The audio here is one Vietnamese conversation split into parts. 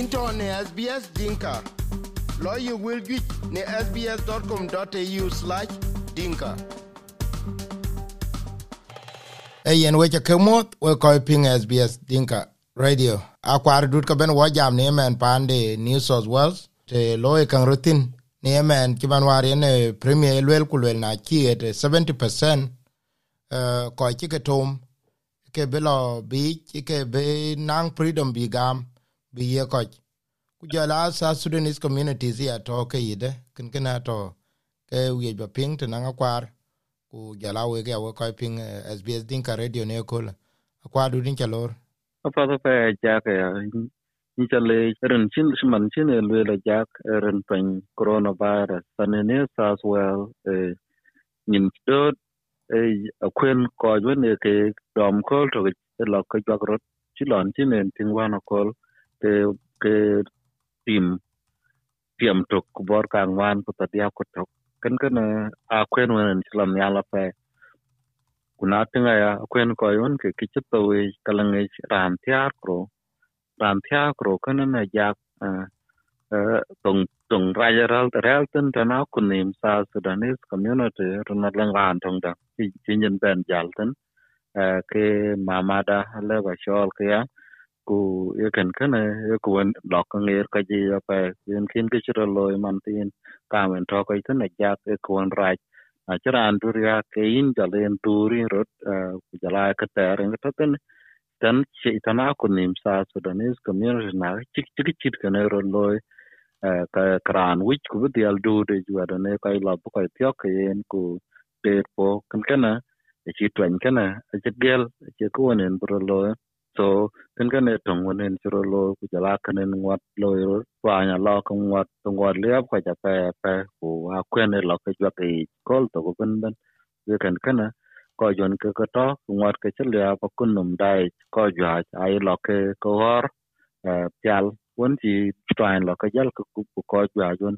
into ne SBS Dinka. Lawyer will get ne sbs.com.au slash dinka. Ayen weche kemot we koi ping SBS Dinka Radio. Akwar dut ka ben wajam ne men pande New South Wales te loye kang rutin ne men kiban war ne premier elwel kulwel na kiet 70% uh, koi chike tom ke bilo bi ke be nang freedom bi gam bi ye ko ku jala sa sudanese communities ya to ke ide kin kin to ke wi ba ping te nang kwar. Ku jala we ke we ko ping eh, sbs din ka radio ne ko kwa du din chalor apa to pe ja ke ni chale ren chin man chin le le ja eh, ren pen coronavirus. Panene as well eh nin dot eh akwen ko jwen ke dom ko to ke eh, lo ke jog chi lon chin en ting wan ko te ke tim tiam tok bor ka ngwan ko ta dia ko tok kan kan a kwen wen islam ya la pe kuna tinga ya kwen ko yon ke kichit to we kalang e ran tiar kro ran tiar kro kan na ja tong tong rajaral real ten tana kunim sa sudanese community runa lang ran tong da chi nyen ben jal ten ke mamada le ba shol ke ya ku ya ken ken ya ku wen dok ngir ka ji ya pa yin kin ke chiro loy man tin ka men to ko tin ja ke ku wen ra a chran dur ya ke in ja len tur in rot ku ja la ka ter ng ta ten tan che tana ku nim sa sudanese community na chik chik chik ken ro loy ka kran wich ku bi al du de ju da ne kai la bu kai tyo ke yen ku ter po ken ken a e chi twen ken a e che gel e chi ku wen bro loy so, tin ka ne tong wen chiro lo ku jala ken ngat lo ro wa nya lo ka ngat tong ngat le ko ja pa pa ku a kwen lo ke jwa ke kol to ko ben ben ye ken ken ko jon ka ka to ngat ke ya pa kun num dai ko jwa ai lo ke ko hor pial won ji twain lo ka jal ko ku ko jwa jon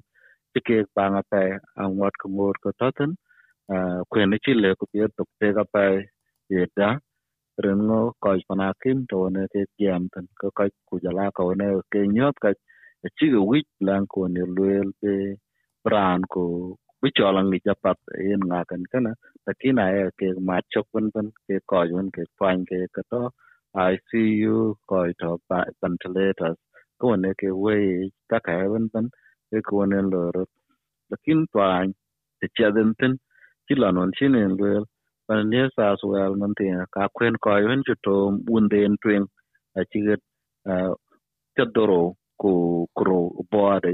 ti ke pa nga pa a ngat ko ngor ko to ten kwen chi le ku pi to te ga pe ye da ren ngo koj to ne ke jam tan ko ka ku jala ko ne ke nyot ka chi go wich lan ko ne luel pe bran ko bi cholang ni japat en nga kan kana takina e ke ma chok pen pen ke koj wen ke twan ke ka to. ICU ko to ventilators ko ne ke we ta ka wen pen ke ko ne lo lakin twan te chaden ten chi chinen luel pan ne sa suel man tin ka kwen ko yun chu to un den twen a chi get a doro ku kro boade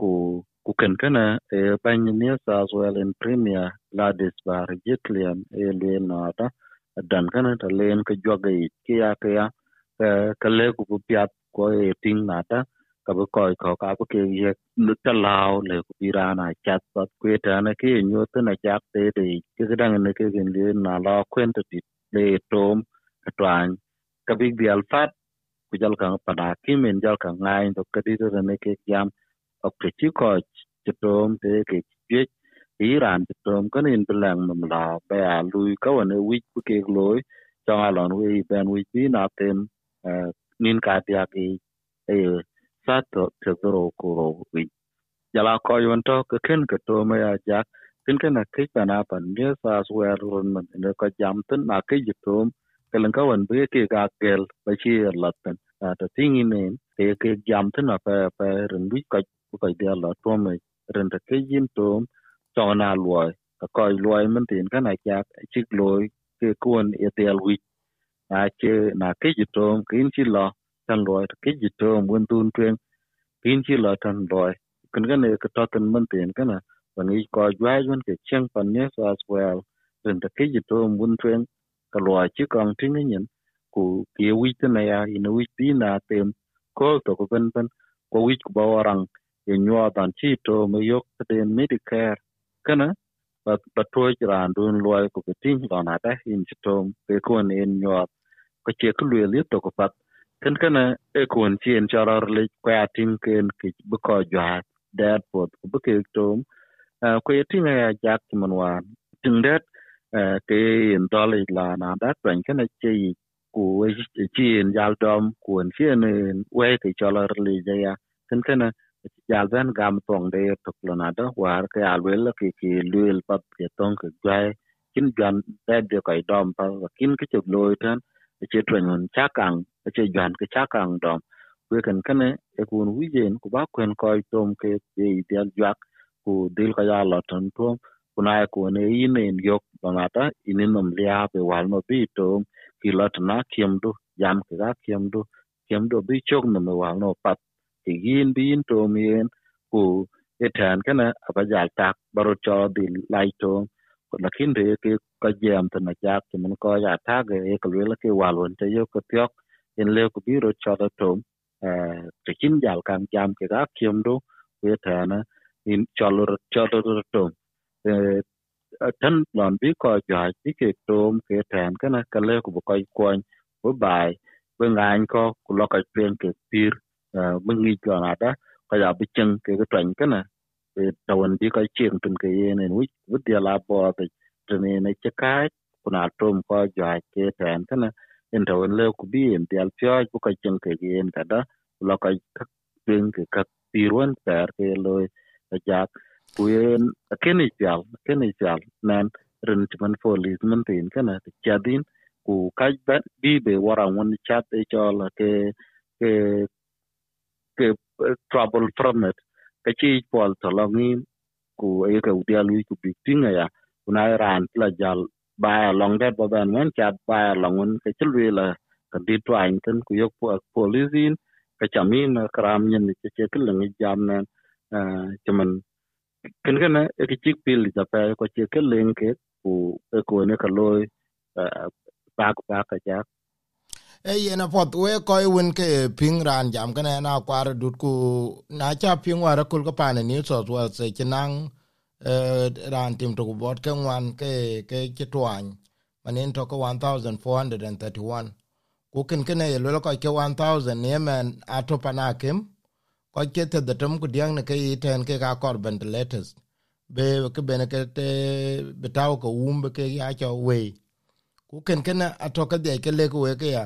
ku ku ken kana e pan ne sa suel in premier ladis bar jitlian e le na ta dan kana ta len ka joge ki ya ka ya ka le ku piat ko e ting na ta ka bu koy ko ka bu ke ye lu ta lao le ku ira na chat pat kwe ta na ke nyu ta na chat te de ke ga dang ne ke gen le na la kwen ta ti le tom atwan twan ka big di al fat ku jal ka pa da ki men jal ka ngai to ka di ta ne ke yam ok ke chi ko ti tom te ke ye Iran ti tom ka nin bilang nam la ba a lui ka wa ne wi ku ke loy chong alon wi ben wi ti na tem nin ka ti a ki sato te doro kuro wi. Jala ko yon to, ke ken ke to me ya ja. Ken ken na ke pa na pan ne sa swer ron man ne ko jam tin, na ke ji tom ke len ka wan be ke ga kel ba chi la tan ta ting ne, te ke jam tin na pa pa ren wi ka ko de la to me. Ren ta ke yin to cho na luoi ka ko luoi man tin ka na ja chi luoi ke kuon e te al wi. Na che, na ke ji ke in chi lo tan luoi ke ji to mun tun twen pin chi la tan loy kun ga ne ka tan man tin kana wan yi ko jwa jun ke cheng pan ne so as well ren ta ke ji to mun tren ka lo chi kong tin nyen ku ke wi ta na ya in wi ti na tem ko to ko ben ben ko wi ko ba warang ye nyua dan chi to me yok ta den medicare. Kana ba ba to ran dun loy ko ke tin ga na ta in chi to pe ko ne nyua ko che ku le li to ko pat ken kana e eh, eh, kun chien chorar le kwa tin ken ki bu ko jwa dad pot ku bu ke tom. Ko ye tin ya jak man wan. Tin dat eh, ke in dole la na dat ran kana che ku chin jal dom kun chen we ke chola li ja ya. Ken ken jal ben gam tong de to klona da, war ke alwel ke ke luel pap ke tong ke gai kin gan de de kai dom pa, kin ke chuk loy tan che twen cha kang che jan ke cha kang dom we ken ken e kun wi jen ku ba kwen koi tom ke de dial jak ku dil ka ya lotan tom kuna ku ne yin en yok bangata inin nom lia pe wal no bi tom ki lot na kiem du jam ke ga kiem du kiem du bi chok no me wal no pat ti yin bi in tom yen ku etan kana aba jal tak baro cho dil lai tom lakin de ke ka jam tan na jak ki man ko ya ta ge e ko le ke wal won te yo ko tyok en le ko biro ro tom te kin jal kan jam ke ga kiem do we tan in chalo lo do tom tan lon bi ko ja ti ke tom ke tan kana ka le ko ko kwon bu bai bu ngan ko ku lo ka pen ke pir bo ngi ko na da ka ya bi chen ke ko tan kana e tawan bi ka chen tun ke ye ne wi bu dia la bo te ne ne che kai ku na tom ko ja ke tan kana en tawan en ku bi en ti al pyo bu ka chen ke gi en kada, lo ka pen ke ka pirwan per ke loy e, e ja ku en ken ichal ken ichal nan ren man folis man tin kana ti chadin ku ka bat bi be wara won chat e chol ke ke ke eh, trouble from it. Ka chi pol to longin ku e ka u udia lui ku big tinga e ya. Kuna ran la jal ba long that ba ban man chat ba long un ke chilwe la ka di twain kan ku yok polisin ka chamin kram nyen ke che ke lengi jam nan chaman ken kana e ki chik pil ja pa ko che ke len ke ku e ko ne ka loy ba ku ba ka ja e yena pot we ko win ke ping ran jam kana na kwar dut ku na cha ping war kul ka pane ni so so se chinang ran tim to bot ke wan ke ke ke twan manin to ko 1431 ku ken ken ye lo ko ke 1000 ne men ato na ko ke te de tum ku diang ne ke ten ke ga kor letters be ke bene ke te betaw ko umbe ke ya cho we ku ken ken atoka de ke le ku ke ya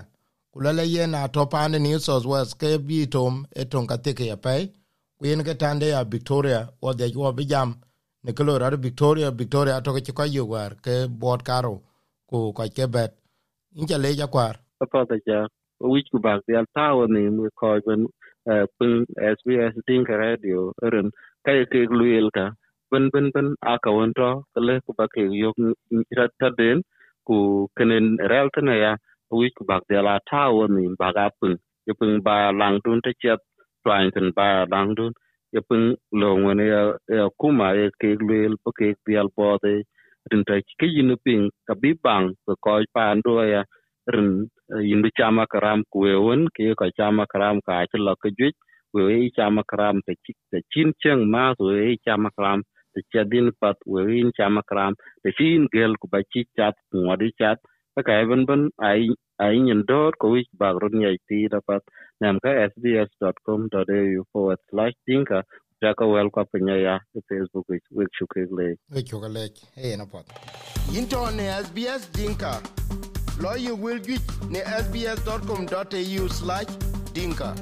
ku le ye na to pan ni so ke bi tom e ka te ke ya pe ku ke tande ya victoria o de yo bi jam ne ke lo victoria victoria to ke ko yu war ke bot karo, ku ko ke bet. In ja le ja kwar. Pa da ja wi ku bag ya tawo ni ko ben eh, pun SBS Dinka Radio ren kay ke luel ka. Ben ben ben aka wonto le ku ba ke yok, ta den, ku kenen rel tana ya wi ku bag de la ta woni ba ga pung ye pun ba lang dun te chet twain ten ba lang dun yapung pung lo ya ya kuma ya ke luel pa ke pial po de rin ta ke yin ping ka bi bang ko ko pa ndo ya, rin eh, yin bi chama karam ku won ke ko chama karam ka che lo ke ju we chama karam te chi te chin cheng ma so we chama karam te cha din pat we chama karam te chin gel ku ba chi chat ngodi chat ka ka ben ben ai ayin dot ko wich bag rot nyai ti dapat nam ka sbs.com.au forward slash tinka jaka wel kwa pinya ya facebook wich wich shukik le wich yuka lech hey na pot into ne sbs dinka lo yu wil gwich ne sbs.com.au slash dinka